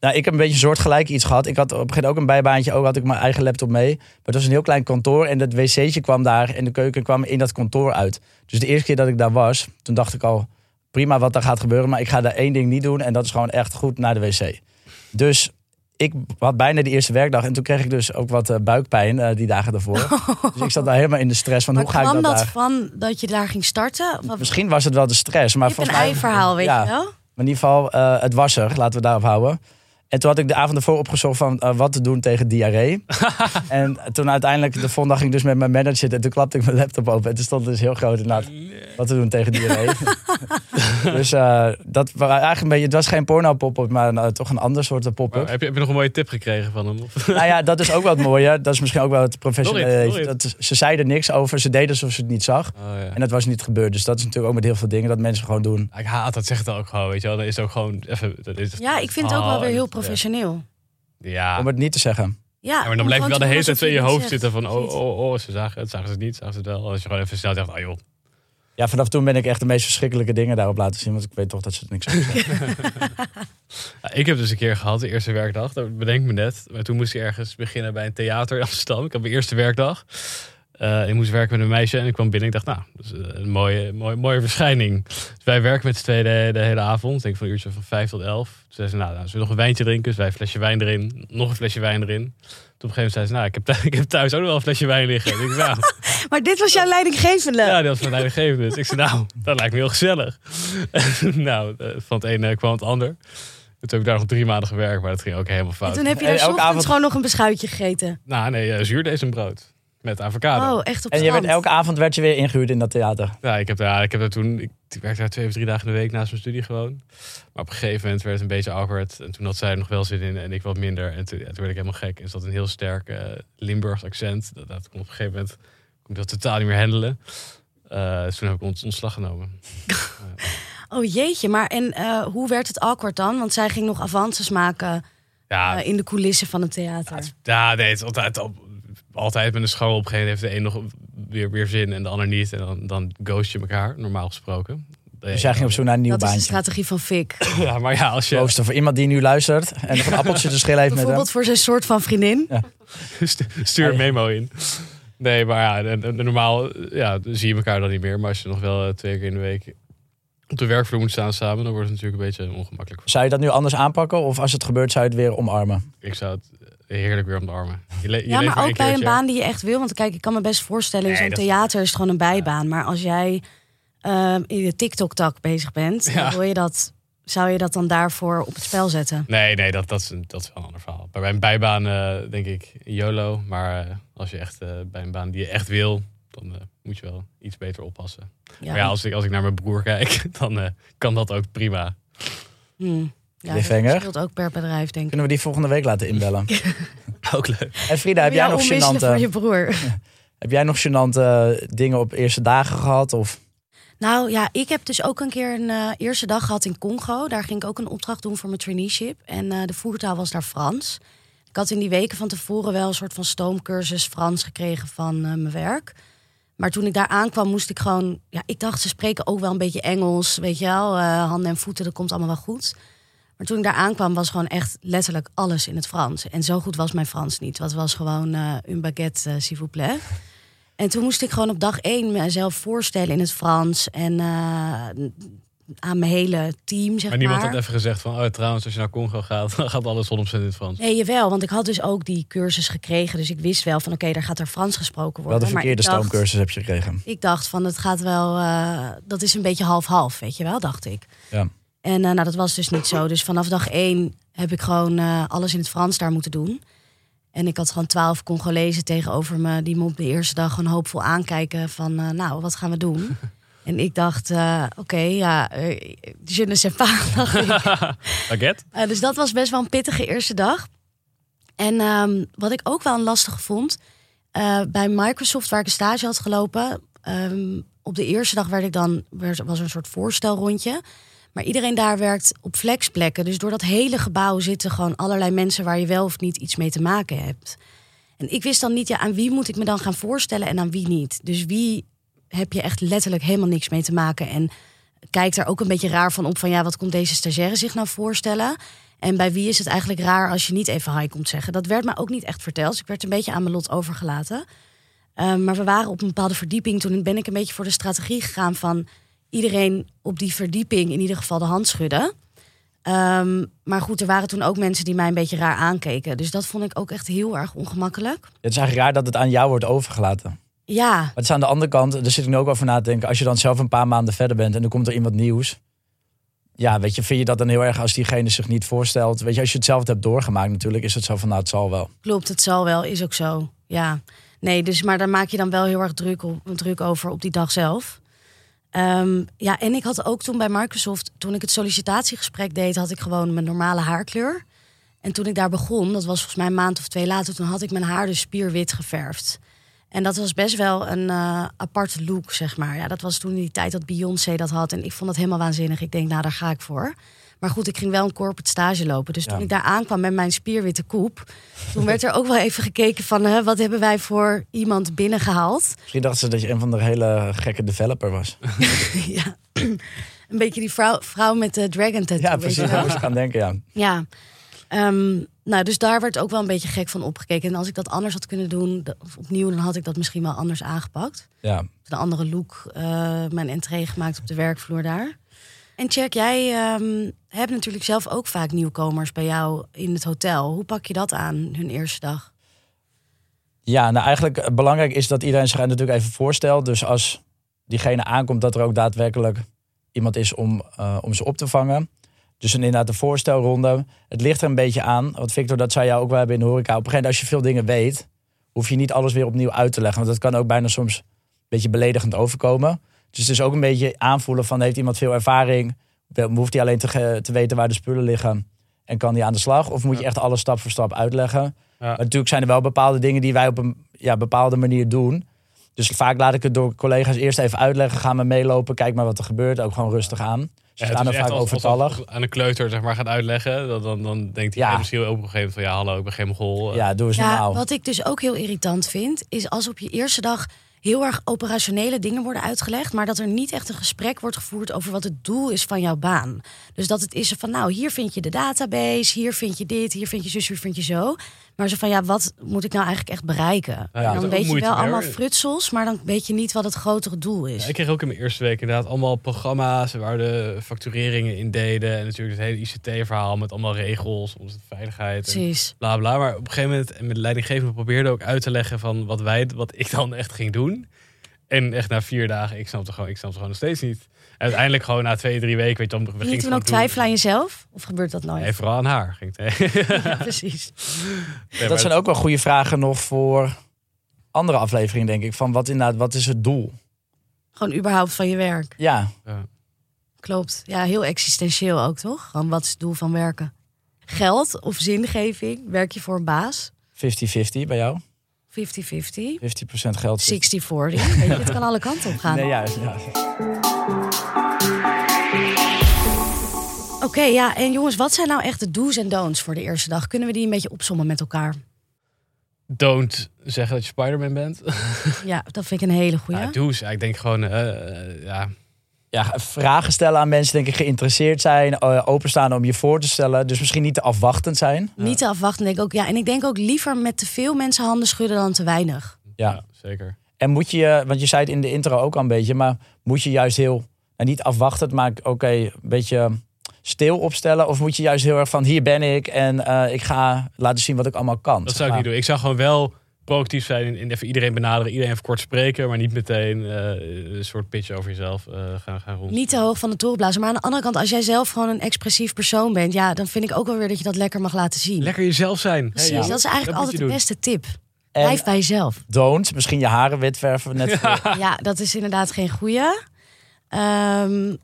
nou, ik heb een beetje een soortgelijk iets gehad. Ik had op een gegeven moment ook een bijbaantje. Ook had ik mijn eigen laptop mee. Maar het was een heel klein kantoor. En dat wc'tje kwam daar. En de keuken kwam in dat kantoor uit. Dus de eerste keer dat ik daar was, toen dacht ik al... Prima wat daar gaat gebeuren. Maar ik ga daar één ding niet doen. En dat is gewoon echt goed naar de wc. Dus ik had bijna de eerste werkdag. En toen kreeg ik dus ook wat uh, buikpijn uh, die dagen daarvoor. dus ik zat daar helemaal in de stress van maar hoe ga ik dat, dat daar... van dat je daar ging starten? Misschien was het wel de stress. Maar je een mij... verhaal, weet ja, je wel? Maar in ieder geval, uh, het was er. Laten we daarop houden. En toen had ik de avond ervoor opgezocht van uh, wat te doen tegen diarree. en toen uiteindelijk de volgende dag ging ik dus met mijn manager zitten. En toen klapte ik mijn laptop open. En toen stond dus heel groot inderdaad wat te doen tegen diarree. dus uh, dat was eigenlijk een beetje, het was geen porno pop-up, maar uh, toch een ander soort pop-up. Oh, heb, je, heb je nog een mooie tip gekregen van hem? Nou ja, dat is ook wat mooier. Dat is misschien ook wel het professionele. Dat, ze zeiden niks over, ze deden alsof ze het niet zag. Oh, ja. En dat was niet gebeurd. Dus dat is natuurlijk ook met heel veel dingen dat mensen gewoon doen. Ik haat dat, zegt het ook gewoon, weet je wel. Dan is ook gewoon even... Dat is, ja, ik vind het ook wel weer heel professioneel. Ja. Om het niet te zeggen. Ja, ja maar dan blijf je wel de hele tijd in je hoofd zitten van... Oh, oh, oh, ze zagen het, zagen ze het niet, zagen ze het wel. Als je gewoon even snel zegt, oh joh. Ja, vanaf toen ben ik echt de meest verschrikkelijke dingen daarop laten zien. Want ik weet toch dat ze het niks zeggen. ja, ik heb dus een keer gehad, de eerste werkdag. Dat bedenk me net. Maar toen moest ik ergens beginnen bij een theater in Amsterdam. Ik had mijn eerste werkdag. Uh, ik moest werken met een meisje en ik kwam binnen. Ik dacht, nou, dat is een mooie, mooie, mooie verschijning. Dus wij werken met z'n tweeën de, de, hele avond. Ik denk van een uurtje van vijf tot elf. Toen zei ze, nou, nou, zullen we nog een wijntje drinken? Dus wij een flesje wijn erin. Nog een flesje wijn erin. Toen op een gegeven moment zei ze, nou, ik heb, thuis, ik heb thuis ook nog wel een flesje wijn liggen. ik, nou, maar dit was jouw leidinggevende? Ja, dat was mijn leidinggevende. Dus ik zei, nou, dat lijkt me heel gezellig. nou, eh, van het ene kwam het ander. Toen heb ik daar nog drie maanden gewerkt, maar dat ging ook helemaal fout. En toen heb je daar avond... gewoon nog een beschuitje gegeten? Nou, nee, uh, zuurdezenbrood. Met avocado. Oh, echt op En je werd, elke avond werd je weer ingehuurd in dat theater? Ja, ik heb daar, ik heb daar toen... Ik, werkte daar twee of drie dagen in de week naast mijn studie gewoon. Maar op een gegeven moment werd het een beetje awkward. En toen had zij er nog wel zin in en ik wat minder. En toen, ja, toen werd ik helemaal gek. En zat een heel sterk uh, Limburgs accent. Dat, dat kon op een gegeven moment... kon ik dat totaal niet meer handelen. Uh, dus toen heb ik ons ontslag genomen. oh jeetje, maar en uh, hoe werd het awkward dan? Want zij ging nog avances maken... Ja, in de coulissen van het theater. Ja, nee, het is altijd altijd met een school op een gegeven moment heeft de een nog weer, weer zin en de ander niet. En dan, dan ghost je elkaar, normaal gesproken. Dus jij ging op zoek naar een nieuw baantje. Dat is de strategie van Fik. ja, maar ja, als je... Voor iemand die nu luistert en nog een appeltje te schillen heeft met hem. Bijvoorbeeld voor zijn soort van vriendin. Ja. Stuur een memo in. Nee, maar ja, normaal ja, zie je elkaar dan niet meer. Maar als je nog wel eh, twee keer in de week op de werkvloer moet staan samen, dan wordt het natuurlijk een beetje ongemakkelijk. Zou je dat nu anders aanpakken? Of als het gebeurt, zou je het weer omarmen? Ik zou het heerlijk weer om de armen. Je ja, maar ook bij een baan die je echt wil. Want kijk, ik kan me best voorstellen, in zo'n theater is gewoon een bijbaan. Maar als jij uh, in de TikTok-tak bezig bent, ja. wil je dat, zou je dat dan daarvoor op het spel zetten? Nee, nee, dat, dat, is, dat is wel een ander verhaal. Bij een bijbaan uh, denk ik YOLO. Maar uh, als je echt bij een baan die je echt wil, dan moet je wel iets beter oppassen. Ja. Maar ja, als ik, als ik naar mijn broer kijk, dan kan dat ook prima. Hmm. Ja, dat verschilt ook per bedrijf, denk ik. Kunnen we die volgende week laten inbellen? ook leuk. En Frida, heb jij nog gênante... voor je broer. heb jij nog gênante dingen op eerste dagen gehad? Of... Nou ja, ik heb dus ook een keer een uh, eerste dag gehad in Congo. Daar ging ik ook een opdracht doen voor mijn traineeship. En uh, de voertaal was daar Frans. Ik had in die weken van tevoren wel een soort van stoomcursus Frans gekregen van uh, mijn werk. Maar toen ik daar aankwam, moest ik gewoon. Ja, ik dacht, ze spreken ook wel een beetje Engels. Weet je wel, uh, handen en voeten, dat komt allemaal wel goed. Maar toen ik daar aankwam, was gewoon echt letterlijk alles in het Frans. En zo goed was mijn Frans niet. Wat was gewoon uh, een baguette, uh, s'il vous plaît. En toen moest ik gewoon op dag één mezelf voorstellen in het Frans. En aan mijn hele team, zeg maar. niemand had even gezegd van, oh trouwens, als je naar Congo gaat, dan gaat alles 100% in het Frans. Nee, jawel, want ik had dus ook die cursus gekregen. Dus ik wist wel van, oké, daar gaat er Frans gesproken worden. Wel de verkeerde stoomcursus heb je gekregen. Ik dacht van, het gaat wel, uh, dat is een beetje half-half, weet je wel, dacht ik. Ja. En uh, nou, dat was dus niet zo. Dus vanaf dag één heb ik gewoon uh, alles in het Frans daar moeten doen. En ik had gewoon twaalf Congolezen tegenover me... die me op de eerste dag gewoon hoopvol aankijken van... nou, wat gaan we doen? En ik dacht, uh, oké, okay, ja, uh, je ne sais pas, dacht ik. Uh, dus dat was best wel een pittige eerste dag. En um, wat ik ook wel een lastige vond, bij Microsoft, waar ik een stage had gelopen, um, op de eerste dag werd ik dan, werd, was er een soort voorstelrondje. Maar iedereen daar werkt op flexplekken. Dus door dat hele gebouw zitten gewoon allerlei mensen waar je wel of niet iets mee te maken hebt. En ik wist dan niet, ja, aan wie moet ik me dan gaan voorstellen en aan wie niet. Dus wie heb je echt letterlijk helemaal niks mee te maken. En kijkt er ook een beetje raar van op van ja, wat komt deze stagiaire zich nou voorstellen? En bij wie is het eigenlijk raar als je niet even hi komt zeggen? Dat werd me ook niet echt verteld. Dus ik werd een beetje aan mijn lot overgelaten. Um, maar we waren op een bepaalde verdieping. Toen ben ik een beetje voor de strategie gegaan van iedereen op die verdieping in ieder geval de hand schudden. Um, maar goed, er waren toen ook mensen die mij een beetje raar aankeken. Dus dat vond ik ook echt heel erg ongemakkelijk. Het is eigenlijk raar dat het aan jou wordt overgelaten. Ja. Maar het is aan de andere kant, daar zit ik nu ook over na te denken. Als je dan zelf een paar maanden verder bent en dan komt er iemand nieuws. Ja, weet je, vind je dat dan heel erg als diegene zich niet voorstelt? Weet je, als je het zelf hebt doorgemaakt natuurlijk, is het zo van, nou, het zal wel. Klopt, het zal wel, is ook zo. Ja. Nee, dus, maar daar maak je dan wel heel erg druk, op, druk over op die dag zelf. Um, ja, en ik had ook toen bij Microsoft, toen ik het sollicitatiegesprek deed, had ik gewoon mijn normale haarkleur. En toen ik daar begon, dat was volgens mij een maand of twee later, toen had ik mijn haar dus spierwit geverfd. En dat was best wel een uh, aparte look, zeg maar. Ja, dat was toen in die tijd dat Beyoncé dat had. En ik vond dat helemaal waanzinnig. Ik denk, nou, daar ga ik voor. Maar goed, ik ging wel een corporate stage lopen. Dus toen ik daar aankwam met mijn spierwitte koep... toen werd er ook wel even gekeken van... Hè, wat hebben wij voor iemand binnengehaald? Misschien dachten ze dat je een van de hele gekke developer was. ja, een beetje die vrouw, vrouw met de dragon tattoo. Ja, precies. Daar moest ik aan denken, ja. Ja, um, nou, dus daar werd ook wel een beetje gek van opgekeken. En als ik dat anders had kunnen doen, of opnieuw, dan had ik dat misschien wel anders aangepakt. Ja. Een andere look, uh, mijn entree gemaakt op de werkvloer daar. En check, jij um, hebt natuurlijk zelf ook vaak nieuwkomers bij jou in het hotel. Hoe pak je dat aan, hun eerste dag? Ja, nou eigenlijk belangrijk is dat iedereen zich natuurlijk even voorstelt. Dus als diegene aankomt, dat er ook daadwerkelijk iemand is om, uh, om ze op te vangen. Dus een, inderdaad de voorstelronde. Het ligt er een beetje aan. Want Victor, dat zou jij ook wel hebben in de horeca. Op een gegeven moment, als je veel dingen weet, hoef je niet alles weer opnieuw uit te leggen. Want dat kan ook bijna soms een beetje beledigend overkomen. Dus het is ook een beetje aanvoelen van, heeft iemand veel ervaring? Hoeft hij alleen te, te weten waar de spullen liggen? En kan hij aan de slag? Of moet je echt alles stap voor stap uitleggen? Ja. Maar natuurlijk zijn er wel bepaalde dingen die wij op een ja, bepaalde manier doen. Dus vaak laat ik het door collega's eerst even uitleggen. Ga maar meelopen, kijk maar wat er gebeurt. Ook gewoon rustig aan. Ze ja, staan er vaak overtallig. aan een kleuter zeg maar, gaat uitleggen, dan, dan, dan denkt hij ja. misschien op een gegeven moment van ja, hallo, ik ben geen mogol. Ja, doe eens ja, normaal. Wat ik dus ook heel irritant vind, is als op je eerste dag heel erg operationele dingen worden uitgelegd, maar dat er niet echt een gesprek wordt gevoerd over wat het doel is van jouw baan. Dus dat het is van, nou, hier vind je de database, hier vind je dit, hier vind je zus, hier vind je zo. Maar zo van, ja, wat moet ik nou eigenlijk echt bereiken? Ja, dan weet je wel allemaal frutsels, maar dan weet je niet wat het grotere doel is. Ja, ik kreeg ook in mijn eerste week inderdaad allemaal programma's waar de factureringen in deden. En natuurlijk het hele ICT-verhaal met allemaal regels, onze veiligheid. Precies. En bla bla. Maar op een gegeven moment, met de leidinggevende probeerde ook uit te leggen van wat wij, wat ik dan echt ging doen. En echt na vier dagen, ik snapte gewoon, ik snapte gewoon nog steeds niet. En uiteindelijk gewoon na twee, drie weken, weet je, dan ging je toen ook twijfelen aan jezelf? Of gebeurt dat nooit? Nee, vooral aan haar. Ging ja, precies. dat zijn ook wel goede vragen nog voor andere afleveringen, denk ik. Van wat inderdaad, wat is het doel? Gewoon überhaupt van je werk. Ja. ja. Klopt. Ja, heel existentieel ook, toch? Gewoon wat is het doel van werken? Geld of zingeving? Werk je voor een baas? 50-50 bij jou? 50-50. 50% geld. 60-40. het kan alle kanten op gaan. Nee, juist. Ja. Oké, ja. En jongens, wat zijn nou echt de do's en don'ts voor de eerste dag? Kunnen we die een beetje opsommen met elkaar? don't zeggen dat je Spider-Man bent. Ja, dat vind ik een hele goeie. Ja. Ja, ik denk gewoon, eh, ja, Ja, vragen stellen aan mensen, denk ik, geïnteresseerd zijn, eh, openstaan om je voor te stellen. Dus misschien niet te afwachtend zijn. Niet te afwachten, denk ik ook. Ja, en ik denk ook liever met te veel mensen handen schudden dan te weinig. Ja. ja, zeker. En moet je, want je zei het in de intro ook al een beetje, maar moet je juist heel, nou niet afwachtend, maar oké, een beetje stil opstellen? Of moet je juist heel erg van, hier ben ik en eh, ik ga laten zien wat ik allemaal kan? Dat zou ik niet doen. Ik zou gewoon wel proactief zijn en even iedereen benaderen, iedereen even kort spreken, maar niet meteen eh, een soort pitch over jezelf eh, gaan, gaan rond. Niet te hoog van de toren blazen. Maar aan de andere kant, als jij zelf gewoon een expressief persoon bent, ja, dan vind ik ook wel weer dat je dat lekker mag laten zien. Lekker jezelf zijn. Precies, Hey, dat is eigenlijk altijd de beste tip. En Blijf bij jezelf. don't, misschien je haren wit verven. Net Ja, dat is inderdaad geen goeie. Ehm,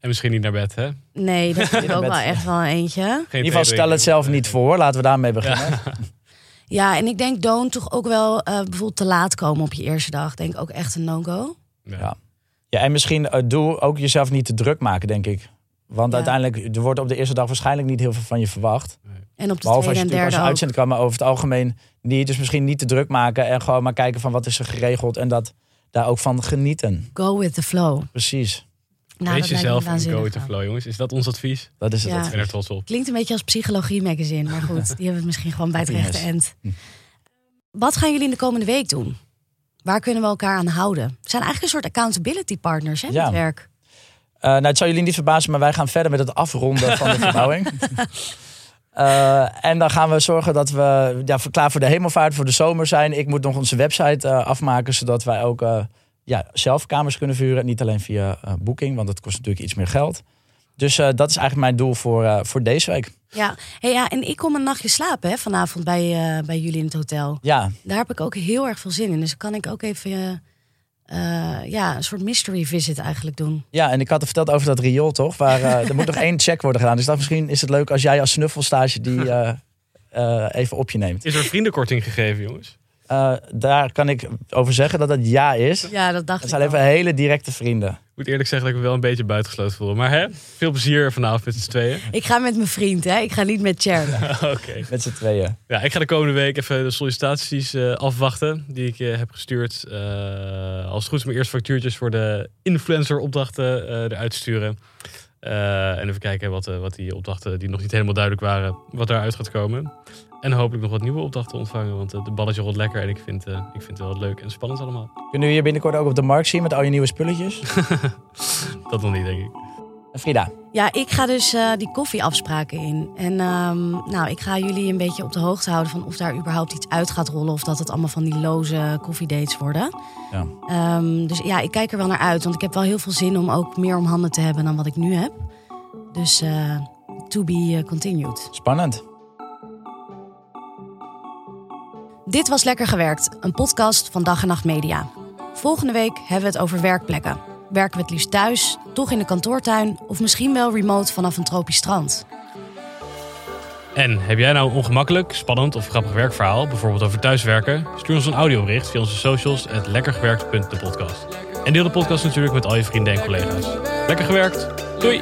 En misschien niet naar bed, hè? nee, dat vind ik ook wel echt wel een eentje. Geen In ieder geval stel het zelf niet voor. Laten we daarmee beginnen. Ja, en ik denk don't toch ook wel eh, bijvoorbeeld te laat komen op je eerste dag. Denk ook echt een no-go. Ja. Ja. Ja, en misschien eh, doe ook jezelf niet te druk maken, denk ik. Want Ja. uiteindelijk, er wordt op de eerste dag waarschijnlijk niet heel veel van je verwacht. En op de Behalve als tweede je en als derde een ook. uitzending kan, maar over het algemeen niet. Dus misschien niet te druk maken en gewoon maar kijken van wat is er geregeld. En dat daar ook van genieten. Go with the flow. Precies. Nou, Wees jezelf en waanzinnig go with the gaan. flow, jongens. Is dat ons advies? Dat is het. Ja. Ik ben er trots op. Klinkt een beetje als psychologie magazine, maar goed, die hebben we misschien gewoon bij het rechte eind. Hm. Wat gaan jullie in de komende week doen? Waar kunnen we elkaar aan houden? We zijn eigenlijk een soort accountability partners hè, Ja. met werk. Eh, nou, het zou jullie niet verbazen, maar wij gaan verder met het afronden van de verbouwing. Eh, en dan gaan we zorgen dat we ja, klaar voor de hemelvaart, voor de zomer zijn. Ik moet nog onze website eh, afmaken, zodat wij ook eh, ja, zelf kamers kunnen vuren. Niet alleen via eh, boeking, want dat kost natuurlijk iets meer geld. Dus eh, dat is eigenlijk mijn doel voor, eh, voor deze week. Ja. Hey, ja, en ik kom een nachtje slapen hè, vanavond bij, eh, bij jullie in het hotel. Ja, Daar heb ik ook heel erg veel zin in. Dus dan kan ik ook even ja, een soort mystery visit eigenlijk doen. ja, en ik had het verteld over dat riool, toch? Waar eh, er moet nog één check worden gedaan. Dus dat misschien is het leuk als jij als snuffelstage die eh, eh, even op je neemt. Is er vriendenkorting gegeven, jongens? Eh, daar kan ik over zeggen dat het ja is. Ja, dat dacht Het ik zijn al. even hele directe vrienden. Ik moet eerlijk zeggen dat ik me wel een beetje buitengesloten voel. Maar hè, veel plezier vanavond met z'n tweeën. Ik ga met mijn vriend, hè? ik ga niet met Cher. Oké. Met z'n tweeën. Ja, ik ga de komende week even de sollicitaties eh, afwachten die ik eh, heb gestuurd. Eh, als het goed is mijn eerste factuurtjes voor de influencer opdrachten eh, eruit sturen. Eh, en even kijken wat, eh, wat die opdrachten die nog niet helemaal duidelijk waren, wat daaruit gaat komen. En hopelijk nog wat nieuwe opdrachten ontvangen, want eh, de balletje rolt lekker en ik vind, ik vind het wel leuk en spannend allemaal. Kunnen we je binnenkort ook op de markt zien met al je nieuwe spulletjes? Dat nog niet, denk ik. Frida, Ja, ik ga dus eh, die koffieafspraken in. En ehm, nou, ik ga jullie een beetje op de hoogte houden van of daar überhaupt iets uit gaat rollen. Of dat het allemaal van die loze koffiedates worden. Ja. Ehm, dus ja, ik kijk er wel naar uit. Want ik heb wel heel veel zin om ook meer om handen te hebben dan wat ik nu heb. Dus eh, to be eh, continued. spannend. Dit was Lekker Gewerkt, een podcast van Dag en Nacht Media. Volgende week hebben we het over werkplekken. Werken we het liefst thuis, toch in de kantoortuin of misschien wel remote vanaf een tropisch strand? En heb jij nou een ongemakkelijk, spannend of grappig werkverhaal, bijvoorbeeld over thuiswerken? Stuur ons een audiobericht via onze socials at lekkergewerkt.depodcast. En deel de podcast natuurlijk met al je vrienden en collega's. Lekker gewerkt. Doei!